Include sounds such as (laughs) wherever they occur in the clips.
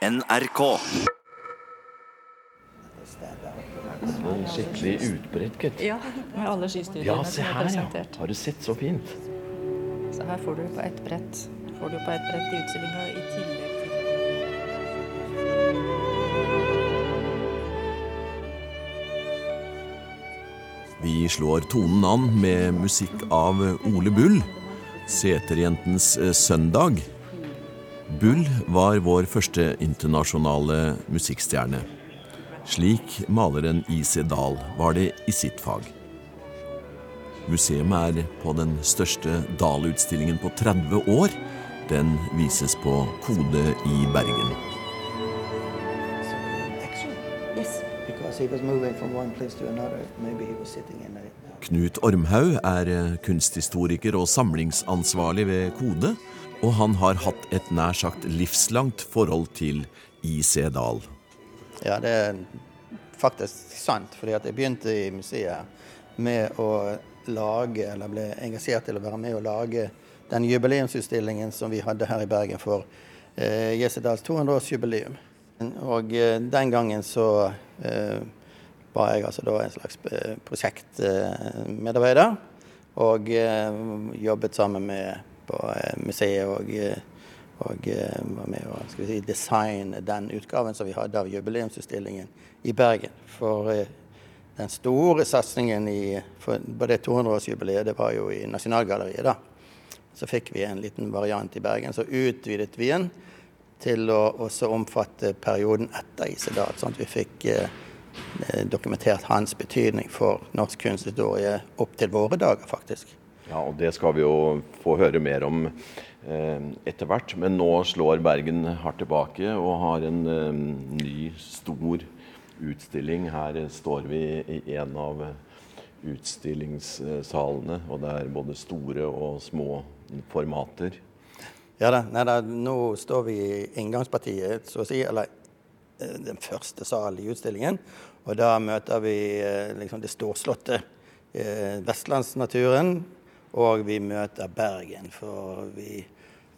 NRK. Sånn skikkelig utbredt, gutt. Ja, med alle Ja, som se er her, ja. Har du sett så fint? Så her får du på ett brett får du på ett brett i utstillinga i tillegg Vi slår tonen an med musikk av Ole Bull, Seterjentens eh, søndag. Bull var vår første internasjonale musikkstjerne. Slik maleren I.C. Dahl var det i sitt fag. Museet er på den største Dahl-utstillingen på 30 år. Den vises på Kode i Bergen. Knut Ormhaug er kunsthistoriker og samlingsansvarlig ved Kode, og han har hatt et nær sagt livslangt forhold til I.C. Dahl. Ja, det er faktisk sant. fordi at jeg begynte i museet med å lage, eller ble engasjert til å være med å lage den jubileumsutstillingen som vi hadde her i Bergen for eh, Jesedals 200-årsjubileum. Og eh, den gangen så eh, var jeg altså da en slags eh, prosjektmedarbeider. Og eh, jobbet sammen med på eh, museet og, eh, og eh, var med å si, designe den utgaven som vi hadde av jubileumsutstillingen i Bergen. For den store satsingen i for det 200-årsjubileet, det var jo i Nasjonalgalleriet, da. Så fikk vi en liten variant i Bergen. Så utvidet vi den til å også omfatte perioden etter Isedal. Sånn at vi fikk eh, dokumentert hans betydning for norsk kunsthistorie opp til våre dager, faktisk. Ja, og det skal vi jo få høre mer om eh, etter hvert. Men nå slår Bergen hardt tilbake og har en eh, ny, stor utstilling. Her står vi i en av utstillingssalene, og det er både store og små formater. Ja da, nei da, nå står vi i inngangspartiet, så å si, eller eh, den første salen i utstillingen. Og da møter vi eh, liksom det storslåtte eh, vestlandsnaturen, og vi møter Bergen. For vi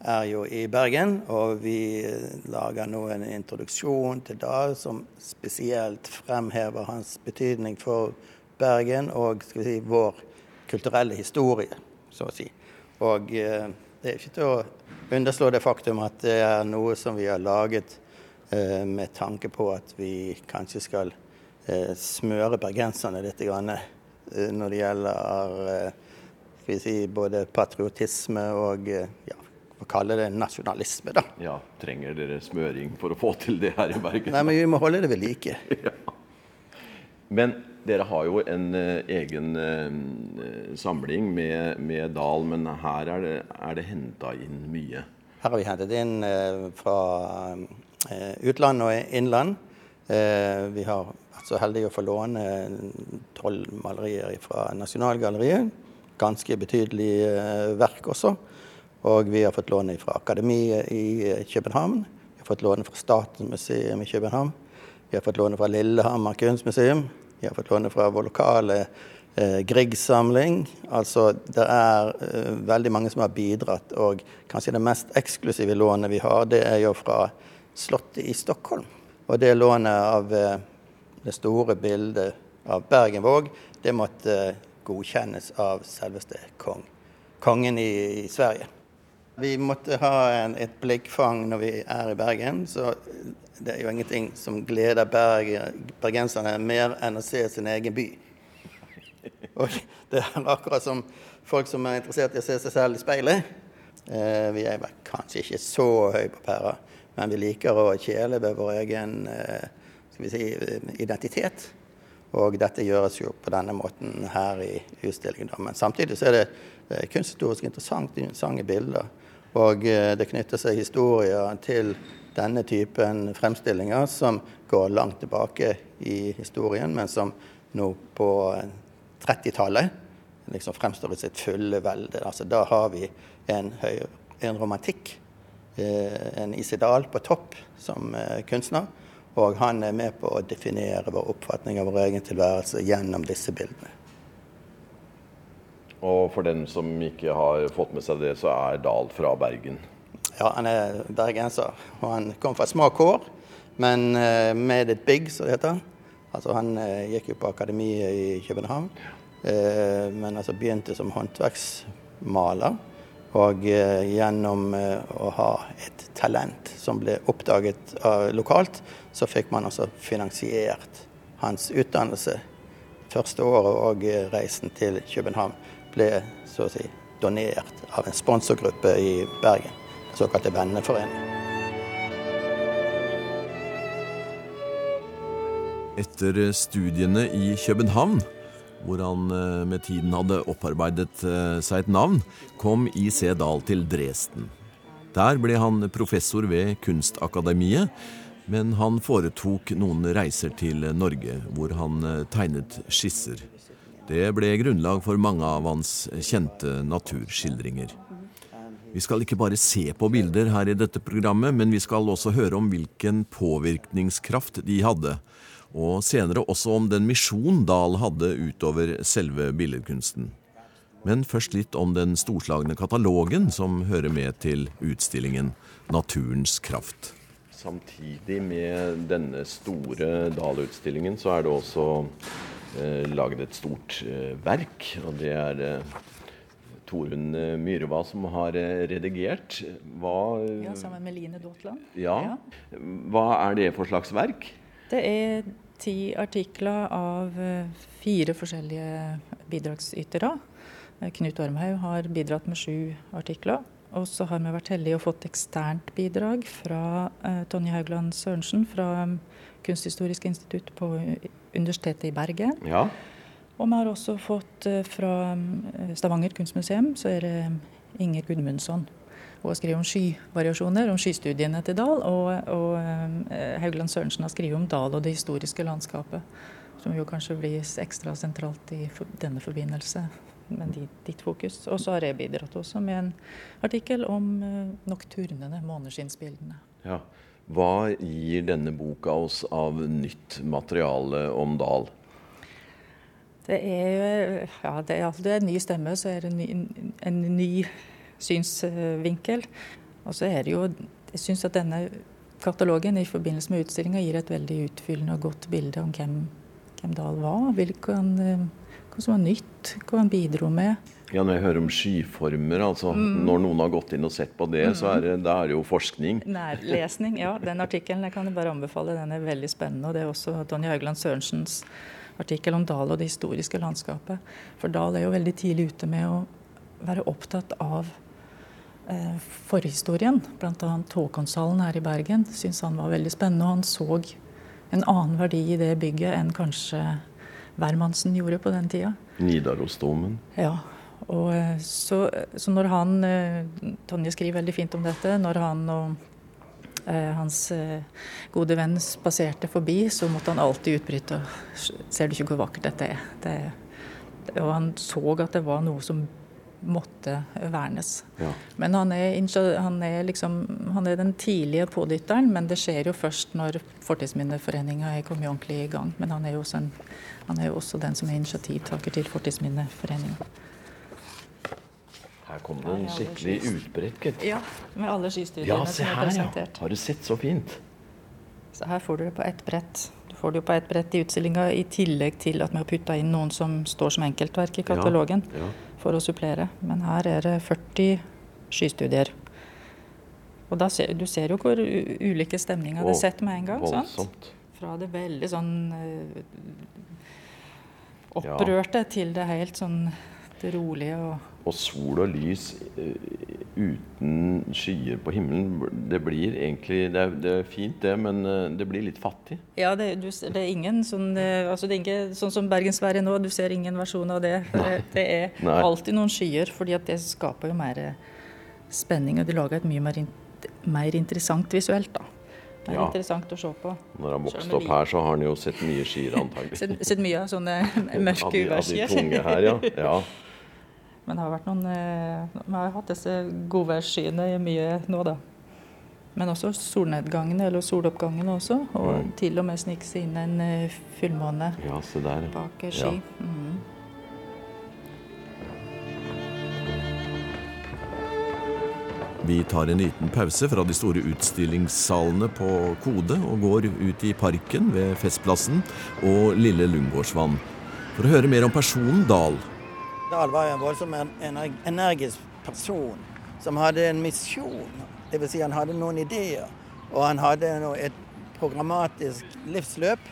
er jo i Bergen, og vi eh, lager nå en introduksjon til Dahl som spesielt fremhever hans betydning for Bergen og si, vår kulturelle historie, så å si. Og eh, det er ikke til å underslå det faktum at det er noe som vi har laget eh, med tanke på at vi kanskje skal eh, smøre bergenserne litt grann, eh, når det gjelder eh, skal vi si, både patriotisme og eh, ja, hva kaller det nasjonalisme, da. Ja, Trenger dere smøring for å få til det her i Bergen? Nei, men vi må holde det ved like. (laughs) Men dere har jo en uh, egen uh, samling med, med Dahl, men her er det, er det henta inn mye. Her har vi hentet inn uh, fra utland og innland. Vi har vært så heldige å få låne tolv malerier fra Nasjonalgalleriet. Ganske betydelig eh, verk også. Og vi har fått låne fra Akademiet i København. Vi har fått låne fra Statsmuseet i København. Vi har fått låne fra Lillehammer kunstmuseum. Vi har fått låne fra vår lokale eh, Grieg-samling. Altså, det er eh, veldig mange som har bidratt. Og kanskje det mest eksklusive lånet vi har, det er jo fra Slottet i Stockholm. Og det lånet av eh, det store bildet av Bergenvåg, det måtte eh, godkjennes av selveste kong. Kongen i, i Sverige. Vi måtte ha en, et blikkfang når vi er i Bergen, så det er jo ingenting som gleder Bergen, bergenserne mer enn å se sin egen by. Og det er akkurat som folk som er interessert i å se seg selv i speilet. Eh, vi er kanskje ikke så høye på pæra, men vi liker å kjele ved vår egen eh, si, identitet. Og dette gjøres jo på denne måten her i utstillingen. Men samtidig så er det eh, kunsthistorisk interessant, interessante bilder. Og eh, det knytter seg historier til denne typen fremstillinger som går langt tilbake i historien, men som nå på 30-tallet liksom fremstår i sitt fulle velde. Altså, da har vi en, høy, en romantikk, eh, en Isidal på topp som eh, kunstner. Og han er med på å definere vår oppfatning av vår egen tilværelse gjennom disse bildene. Og for den som ikke har fått med seg det, så er Dahl fra Bergen. Ja, han er bergenser. Og han kom fra små kår, men med made it big, som det heter. Altså Han uh, gikk jo på akademiet i København, uh, men altså begynte som håndverksmaler. Og gjennom å ha et talent som ble oppdaget lokalt, så fikk man altså finansiert hans utdannelse. Første året og reisen til København ble så å si donert av en sponsorgruppe i Bergen den såkalte Venneforeningen. Etter studiene i København, hvor han eh, med tiden hadde opparbeidet eh, seg et navn, kom I.C. Dahl til Dresden. Der ble han professor ved Kunstakademiet, men han foretok noen reiser til Norge, hvor han eh, tegnet skisser. Det ble grunnlag for mange av hans kjente naturskildringer. Vi skal ikke bare se på bilder her i dette programmet, men vi skal også høre om hvilken påvirkningskraft de hadde, og senere også om den misjon Dahl hadde utover selve billedkunsten. Men først litt om den storslagne katalogen som hører med til utstillingen 'Naturens kraft'. Samtidig med denne store Dahl-utstillingen så er det også eh, laget et stort eh, verk. Og det er eh, Torunn eh, Myhrva som har eh, redigert. Hva, ja, Sammen med Line Daatland. Ja. ja. Hva er det for slags verk? Det er ti artikler av eh, fire forskjellige bidragsytere. Knut Ormhaug har bidratt med sju artikler. Og så har vi vært heldige og fått eksternt bidrag fra uh, Tonje Haugland Sørensen fra Kunsthistorisk institutt på Universitetet i Bergen. Ja. Og vi har også fått eh, fra eh, Stavanger kunstmuseum, så er det Inger Gudmundsson. Har skrevet om skyvariasjoner, om skystudiene til Dahl. Og, og eh, Haugland Sørensen har skrevet om Dahl og det historiske landskapet. Som jo kanskje blir ekstra sentralt i denne forbindelse, med ditt fokus. Og så har jeg bidratt også med en artikkel om nokturnene, måneskinnsbildene. Ja. Hva gir denne boka oss av nytt materiale om Dahl? Det er, ja, det er alltid en ny stemme, så er det en ny, en ny synsvinkel. Og så er det jo Jeg syns at denne katalogen i forbindelse med utstillinga gir et veldig utfyllende og godt bilde om hvem, hvem Dahl var. Hvilken, hva som var nytt, hva han bidro med. Ja, Når jeg hører om skyformer, altså mm. når noen har gått inn og sett på det, mm. så er det, det er jo forskning. Nærlesning, ja. Den artikkelen kan jeg bare anbefale. Den er veldig spennende. og Det er også Tonje Haugland Sørensens artikkel om Dahl og det historiske landskapet. For Dahl er jo veldig tidlig ute med å være opptatt av eh, forhistorien. Bl.a. Håkonshallen her i Bergen syntes han var veldig spennende. Og han så en annen verdi i det bygget enn kanskje hvermannsen gjorde på den tida. Nidarosdomen. Ja. Og eh, så, så, når han eh, Tonje skriver veldig fint om dette. Når han og Eh, hans eh, gode venn spaserte forbi, så måtte han alltid utbryte. Ser du ikke hvor vakkert dette er? Det, og han så at det var noe som måtte vernes. Ja. Men han er, han, er liksom, han er, den tidlige pådytteren, men det skjer jo først når Fortidsminneforeninga er kommet ordentlig i gang. Men han er jo også, en, han er jo også den som er initiativtaker til Fortidsminneforeninga. Her kom det en skikkelig utbrekket. Ja, med alle skistudiene ja, se her, Ja. Har du sett så fint? Så her får du det på ett brett. Du får det jo på ett brett i utstillinga, i tillegg til at vi har putta inn noen som står som enkeltverk i katalogen, ja, ja. For å supplere. Men her er det 40 skystudier. Og da ser, du ser jo hvor ulike stemninger det setter med en gang. sant? Fra det veldig sånn uh, opprørte til det helt sånn det rolige og og sol og lys uh, uten skyer på himmelen, det blir egentlig Det er, det er fint, det, men uh, det blir litt fattig. Ja, det, du, det er ingen sånn uh, altså det er ikke, Sånn som bergensværet nå, du ser ingen versjon av det. Det, det, er (laughs) Nei. alltid noen skyer, fordi at det skaper jo mer spenning, og det lager et mye mer, mer interessant visuelt, da. Det er ja. interessant å se på. Når han vokste opp her, så har han jo sett mye skyer, (laughs) antagelig. sett, sett mye av sånne mørke uværskyer. Av de tunge her, ja. (laughs) ja. Men det har vært noen eh, Vi har hatt disse godværsskyene mye nå, da. Men også solnedgangene, eller soloppgangene også. Og mm. til og med snike seg inn en uh, fullmåne ja, bak ski. Ja. Mm. Vi tar en liten pause fra de store utstillingssalene på Kode og går ut i parken ved Festplassen og Lille Lungårdsvann for å høre mer om personen Dahl. Dahl var jo en voldsomt energisk person som hadde en misjon. Dvs. Si han hadde noen ideer. Og han hadde et programmatisk livsløp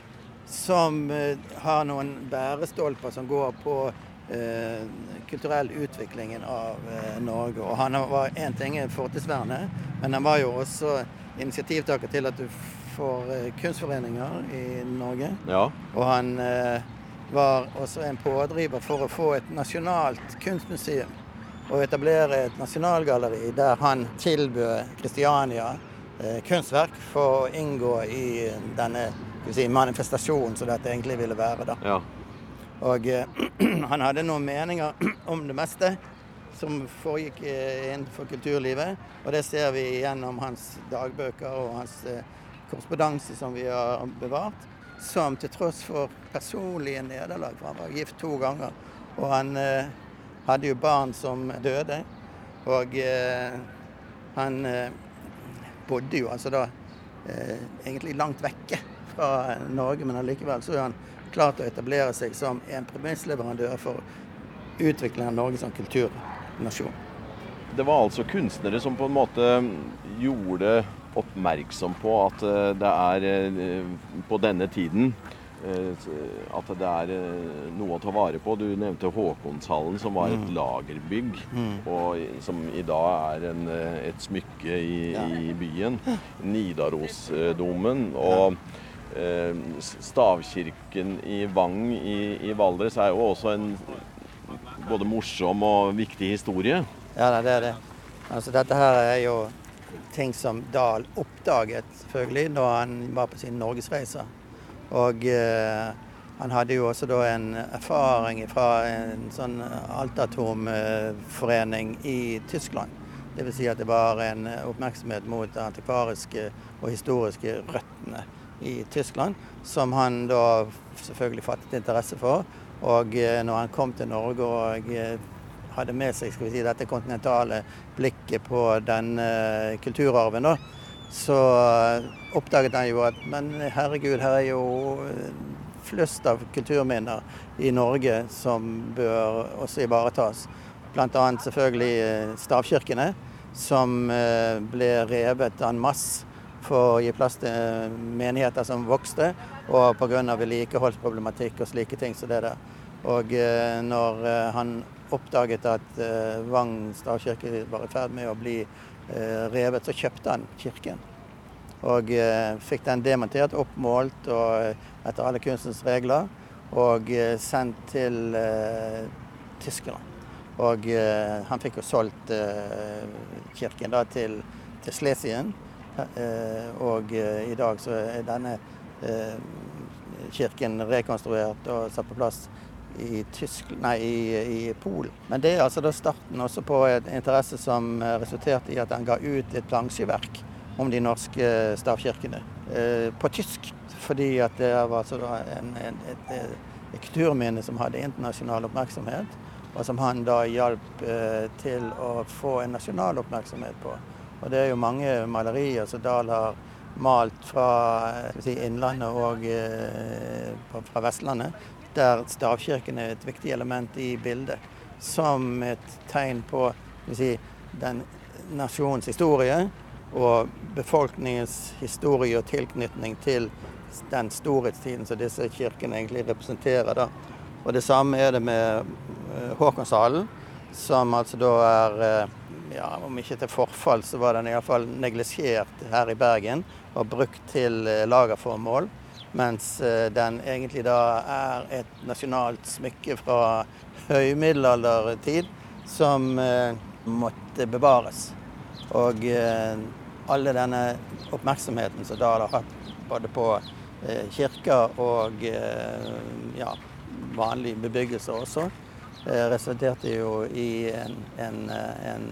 som eh, har noen bærestolper som går på eh, kulturell utviklingen av eh, Norge. Og han var én ting er fortidsvernet, men han var jo også initiativtaker til at du får eh, kunstforeninger i Norge. Ja. Og han eh, var også en pådriver for å få et nasjonalt kunstmuseum. Og etablere et nasjonalgalleri der han tilbød Kristiania eh, kunstverk for å inngå i denne si, manifestasjonen som dette egentlig ville være. da. ja. Og eh, (clears throat) han hadde noen meninger (clears throat) om det meste som foregikk eh, innenfor kulturlivet. Og det ser vi gjennom hans dagbøker og hans korrespondanse som vi har bevart. Som til tross for personlige nederlag, for han var gift to ganger, og han eh, hadde jo barn som døde. Og eh, han eh, bodde jo altså da eh, egentlig langt vekke fra Norge, men allikevel så er han klart å etablere seg som en premissleverandør for utviklingen av Norge som kulturnasjon. Det var altså kunstnere som på en måte gjorde oppmerksom på at eh, det er eh, på denne tiden eh, at det er noe å ta vare på. Du nevnte Håkonshallen, som var et Mm. lagerbygg, og som i dag er en, et smykke i, i byen. Nidarosdomen. Og stavkirken i Vang i, i Valdres er jo også en både morsom og viktig historie. Ja, det er det. Altså, dette her er jo ting som Dahl oppdaget, selvfølgelig, da han var på sin norgesreise. Og eh, han hadde jo også da en erfaring fra en sånn Altatom-forening i Tyskland. Dvs. Si at det var en oppmerksomhet mot de antikvariske og historiske røttene i Tyskland, som han da selvfølgelig fattet interesse for. Og eh, når han kom til Norge og eh, hadde med seg skal vi si, dette kontinentale blikket på denne kulturarven, da, så eh, oppdaget han jo at men herregud, her er jo eh, flust av kulturminner i Norge som bør også ivaretas. Bl.a. selvfølgelig eh, stavkirkene, som eh, ble revet en masse for å gi plass til eh, menigheter som vokste, og pga. vedlikeholdsproblematikk og slike ting som det der. Og eh, når eh, han oppdaget at eh, Vang stavkirke var i ferd med å bli eh, revet, så kjøpte han kirken. Og eh, fikk den demontert, oppmålt og etter alle kunstens regler, og sendt til eh, Tyskland. Og eh, han fikk jo solgt eh, kirken da til, til Slesien. Og i dag så er denne kirken rekonstruert og satt på plass i, Tysk, nei, i, i Polen. Men det er altså da starten også på en interesse som eh, resulterte i at han ga ut et plansjeverk om de norske stavkirkene eh, på tysk. Fordi at det var altså da en, en, et, et kulturminne som hadde internasjonal oppmerksomhet, og som han da hjalp eh, til å få en nasjonal oppmerksomhet på. Og det er jo mange malerier som Dahl har malt fra eh, si, Innlandet og eh, fra Vestlandet, der stavkirken er et viktig element i bildet. Som et tegn på si, den nasjonens historie og befolkningens historie og tilknytning til den storhetstiden som disse kirkene egentlig representerer. Da. Og det samme er det med eh, Håkonshallen, som altså da er eh, ja, Om ikke til forfall, så var den iallfall neglisjert her i Bergen og brukt til eh, lagerformål. Mens den egentlig da er et nasjonalt smykke fra høymiddelaldertid som måtte bevares. Og alle denne oppmerksomheten som da har hatt både på eh, kirker og eh, ja, vanlig bebyggelse også, eh, resulterte jo i en, en, en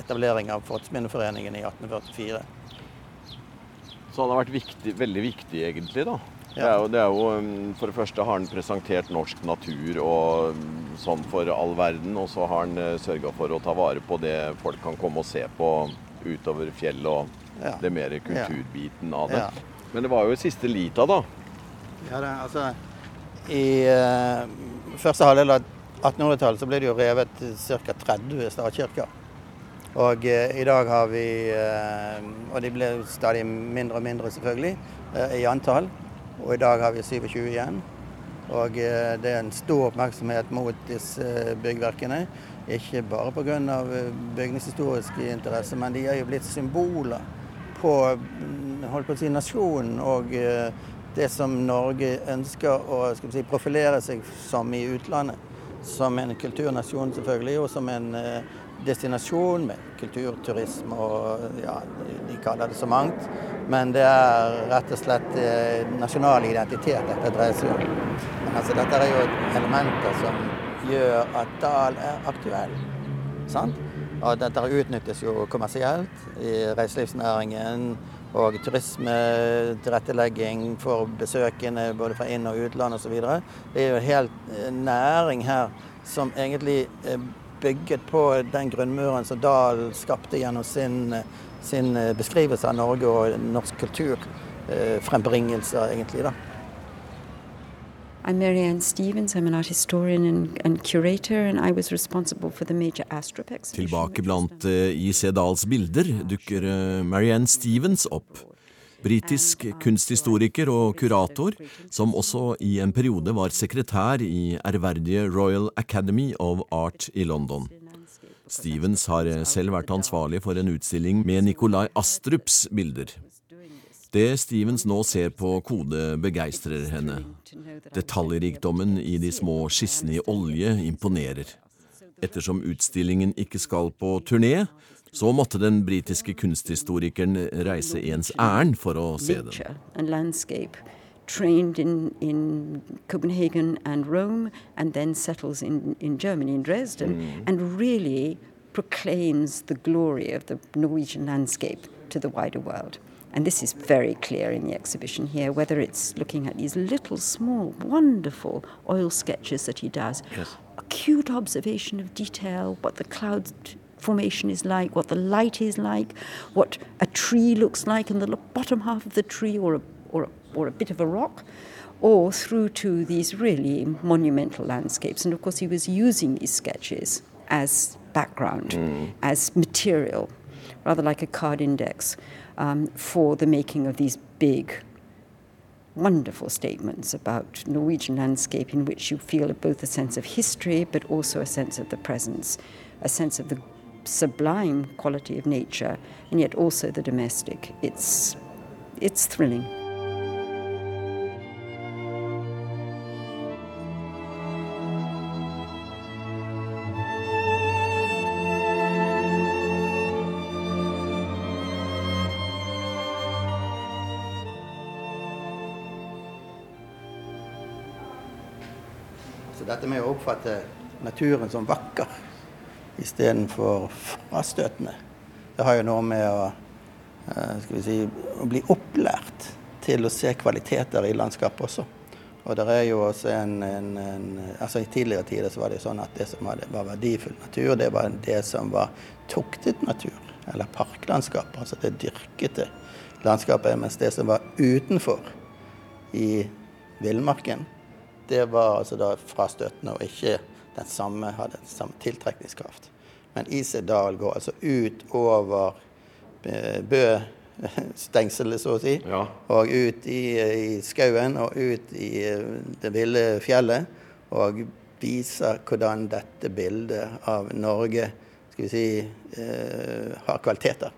etablering av Fortsminneforeningen i 1844. Så han har vært viktig, veldig viktig, egentlig, da. Det er, jo, det er jo, um, For det første har han presentert norsk natur og um, sånn for all verden, og så har han uh, sørga for å ta vare på det folk kan komme og se på utover fjellet og Ja. det mer kulturbiten av det. Ja. Men det var jo siste lita, da. Ja, det, altså, I uh, første halvdel av 1800-tallet så ble det jo revet ca. 30 stavkirker. Og eh, i dag har vi eh, Og de blir stadig mindre og mindre, selvfølgelig, eh, i antall. Og i dag har vi 27 igjen. Og det er en stor oppmerksomhet mot disse byggverkene. Ikke bare pga. bygningshistoriske interesser, men de er jo blitt symboler på mm, på si, nasjonen og det som Norge ønsker å si, profilere seg som i utlandet. Som en kulturnasjon, selvfølgelig, og som en destinasjon med kulturturisme og ja, de kaller det så mangt. Men det er rett og slett eh, nasjonal identitet dette dreier seg om. Altså, dette er jo elementer som gjør at Dal er aktuell. Sant? Og dette utnyttes jo kommersielt i reiselivsnæringen og turismetilrettelegging for besøkende både fra inn- og utland osv. Det er jo en hel eh, næring her som egentlig er bygget på den grunnmuren som Dahl skapte gjennom sin, sin eh, beskrivelse av Norge og norsk kulturfrembringelser, eh, egentlig. da. I'm Marianne Stevens. I'm an art historian and, and curator, and I was responsible for the major exhibition. Tilbake blant uh, I.C. Dahls bilder dukker eh, Marianne Stevens opp. Britisk kunsthistoriker og kurator, som også i en periode var sekretær i ærverdige Royal Academy of Art i London. Stevens har selv vært ansvarlig for en utstilling med Nikolai Astrups bilder. Det Stevens nå ser på kode, begeistrer henne. Detaljrikdommen i de små skissene i olje imponerer. Ettersom utstillingen ikke skal på turné, så måtte den britiske kunsthistorikeren reise ens ærend for å se den. trained in, in Copenhagen and Rome, and then settles in, in Germany, in Dresden, and really proclaims the glory of the Norwegian landscape to the wider world. And this is very clear in the exhibition here, whether it's looking at these little, small, wonderful oil sketches that he does, Yes. acute observation of detail, what the cloud formation is like, what the light is like, what a tree looks like in the bottom half of the tree or a, or a, or a bit of a rock, or through to these really monumental landscapes. And of course, he was using these sketches as background, as material, rather like a card index, um, for the making of these big wonderful statements about Norwegian landscape in which you feel both a sense of history but also a sense of the presence, a sense of the sublime quality of nature and yet also the domestic. It's it's thrilling. Så dette med å oppfatte naturen som vakker istedenfor frastøtende, det har jo noe med å, eh, si, å bli opplært til å se kvaliteter i landskapet også. Og det er jo også en, en, en altså I tidligere tider så var det jo sånn at det som var verdifull natur, det var det som var tuktet natur, eller parklandskap, altså det dyrkete landskapet. Mens det som var utenfor, i villmarken, det var altså da frastøtende og ikke den samme, hadde den samme tiltrekningskraft. Men Isedal går altså ut over eh, Bø-stengselet, (laughs) så å si, Ja. og ut i, i skauen og ut i eh, det ville fjellet, og viser hvordan dette bildet av Norge skal vi si, eh, har kvaliteter.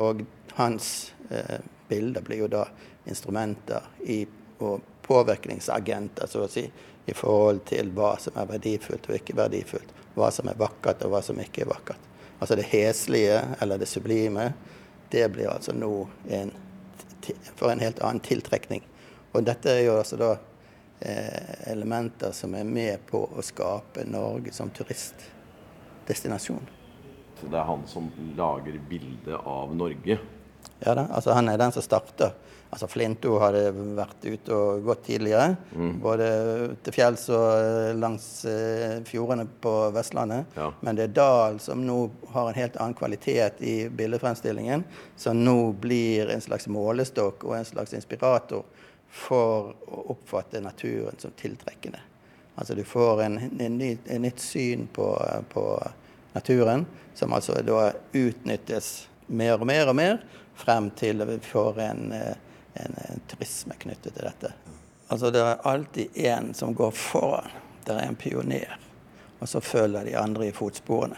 Og hans eh, bilder blir jo da instrumenter i, og påvirkningsagenter, så å si, i forhold til hva som er verdifullt og ikke verdifullt. Hva som er vakkert og hva som ikke er vakkert. Altså det heslige eller det sublime, det blir altså nå en, for en helt annen tiltrekning. Og dette er jo altså da eh, elementer som er med på å skape Norge som turistdestinasjon. Så det er han som lager bildet av Norge. Ja da, altså Han er den som starter. Altså Flinto hadde vært ute og gått tidligere. Mm. Både til fjells og eh, langs eh, fjordene på Vestlandet. Ja. Men det er Dahl som nå har en helt annen kvalitet i bildefremstillingen. Som nå blir en slags målestokk og en slags inspirator for å oppfatte naturen som tiltrekkende. Altså du får en, en, ny, en nytt syn på, på, naturen, som altså da utnyttes mer og mer og mer, frem til vi får en eh, en, en turisme knyttet til dette. Altså Det er alltid en som går foran. Det er en pioner. Og så følger de andre i fotsporene.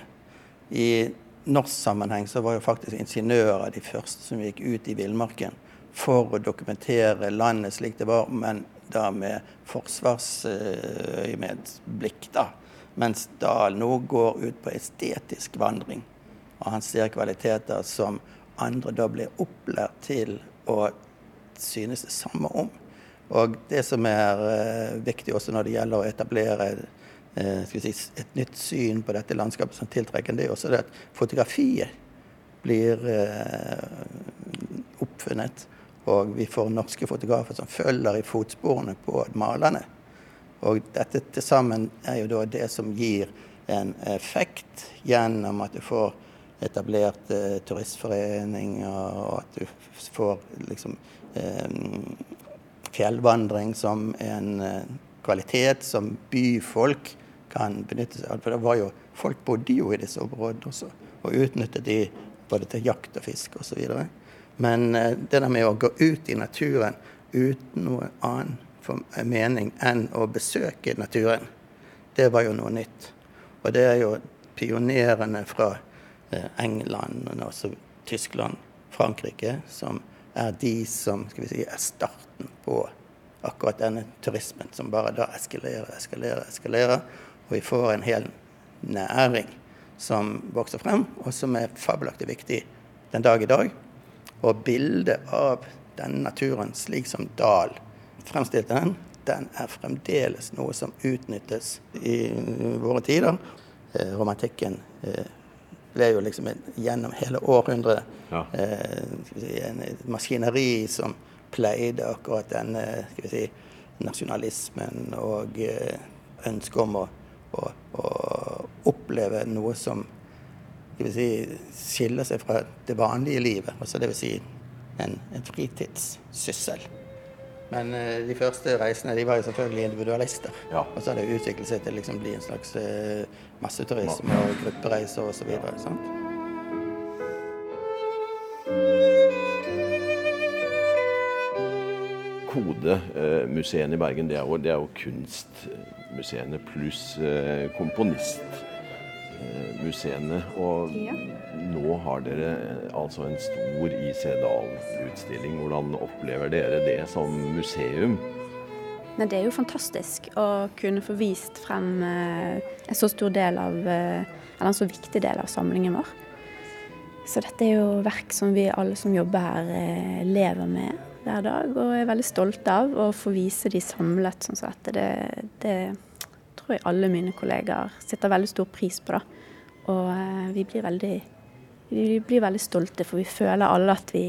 I norsk sammenheng så var jo faktisk ingeniører de første som gikk ut i villmarken for å dokumentere landet slik det var, men da med forsvarsøyemedsblikk. da. Mens Dahl nå går ut på estetisk vandring. Og han ser kvaliteter som andre da blir opplært til å synes det samme om. Og det som er eh, viktig også når det gjelder å etablere uh, si, et nytt syn på dette landskapet som tiltrekker, det er også det at fotografiet blir eh, oppfunnet. Og vi får norske fotografer som følger i fotsporene på malerne. Og dette til sammen er jo da det som gir en effekt gjennom at du får etablert eh, turistforeninger, og at du får liksom Eh, fjellvandring som en eh, kvalitet som byfolk kan benytte seg av. For det var jo, folk bodde jo i disse områdene også, og utnyttet de både til jakt og fisk osv. Men eh, det der med å gå ut i naturen uten noe annen mening enn å besøke naturen, det var jo noe nytt. Og det er jo pionerene fra England, men også Tyskland, Frankrike, som er de som skal vi si, er starten på akkurat denne turismen, som bare da eskalerer, eskalerer, eskalerer. Og vi får en hel næring som vokser frem, og som er fabelaktig viktig den dag i dag. Og bildet av denne naturen slik som Dahl fremstilte den, den er fremdeles noe som utnyttes i våre tider. Eh, romantikken eh, ble jo liksom gjennom hele århundret ja. eh, en maskineri som pleide akkurat denne skal vi si, nasjonalismen og eh, ønsket om å, å, å, oppleve noe som skal vi si, skiller seg fra det vanlige livet. Altså Dvs. Si en, en fritidssyssel. Men uh, de første reisene de var jo selvfølgelig individualister. Ja. Og så har det utviklet seg til å liksom bli en slags uh, masseturisme og gruppereiser osv. Kodemuseene i Bergen det er jo, det er jo kunstmuseene pluss uh, komponist museene. Og ja. nå har dere altså en stor IC Dahl-utstilling. Hvordan opplever dere det som museum? Nei, det er jo fantastisk å kunne få vist frem eh, en så stor del av eh, Eller en så viktig del av samlingen vår. Så dette er jo verk som vi alle som jobber her, eh, lever med hver dag, og er veldig stolte av. Å få vise de samlet sånn som dette, det, det tror jeg alle mine kollegaer setter veldig stor pris på. da. Og eh, vi blir veldig, vi blir veldig stolte, for vi føler alle at vi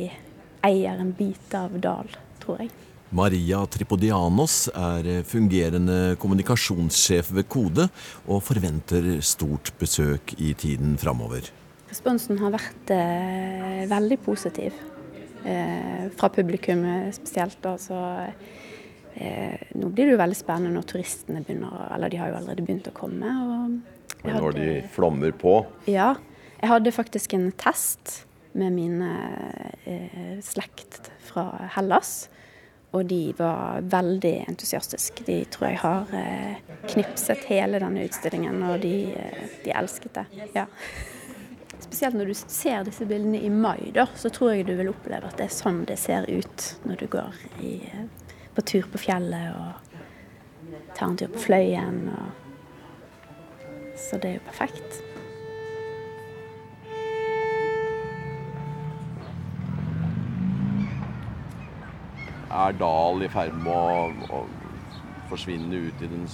eier en bit av Dal, tror jeg. Maria Tripodianos er fungerende kommunikasjonssjef ved Kode, og forventer stort besøk i tiden framover. Responsen har vært eh, veldig positiv. Eh, fra publikum spesielt. Altså, eh, blir det jo veldig spennende når turistene begynner, eller de har jo allerede begynt å komme. og men når de flommer på? Ja. Jeg hadde faktisk en test med mine eh, slekt fra Hellas. Og de var veldig entusiastiske. De tror jeg har eh, knipset hele denne utstillingen, og de, eh, de elsket det. Ja. Spesielt når du ser disse bildene i mai, da, så tror jeg du vil oppleve at det er sånn det ser ut når du går i, på tur på fjellet og tar en tur på Fløyen. og så det er jo perfekt. Er Dal i ferd med å, å, forsvinne ut i den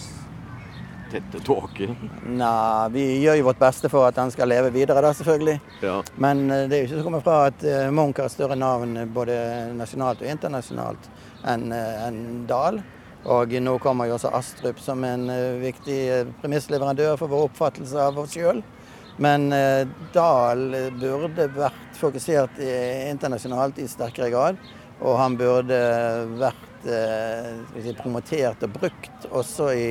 tette tåken? Nei, vi gjør jo vårt beste for at han skal leve videre, da selvfølgelig. Ja. Men eh, det er jo ikke så å komme fra at eh, Munch har større navn både nasjonalt og internasjonalt enn en Dahl. Og nå kommer jo også Astrup som en viktig premissleverandør for vår oppfattelse av oss sjøl. Men Dahl burde vært fokusert internasjonalt i sterkere grad. Og han burde vært eh, si, promotert og brukt også i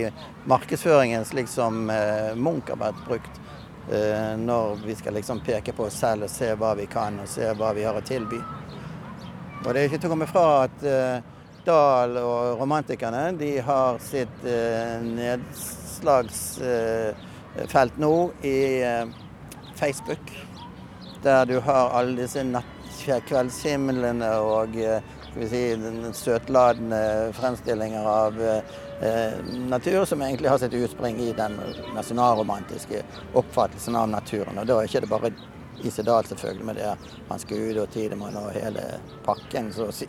markedsføringen, slik som eh, Munch har vært brukt. Eh, når vi skal liksom peke på oss selv og se hva vi kan og se hva vi har å tilby. Og det er ikke til å komme fra at eh, Dahl og romantikerne de har sitt eh, nedslagsfelt eh, nå i Facebook. Der du har alle disse kveldshimlene og eh, si, søtladende fremstillinger av eh, natur som egentlig har sitt utspring i den nasjonalromantiske oppfattelsen av naturen. Og da er ikke det bare Isedal selvfølgelig, men det er Hans ut og Tidemann og hele pakken, så å si.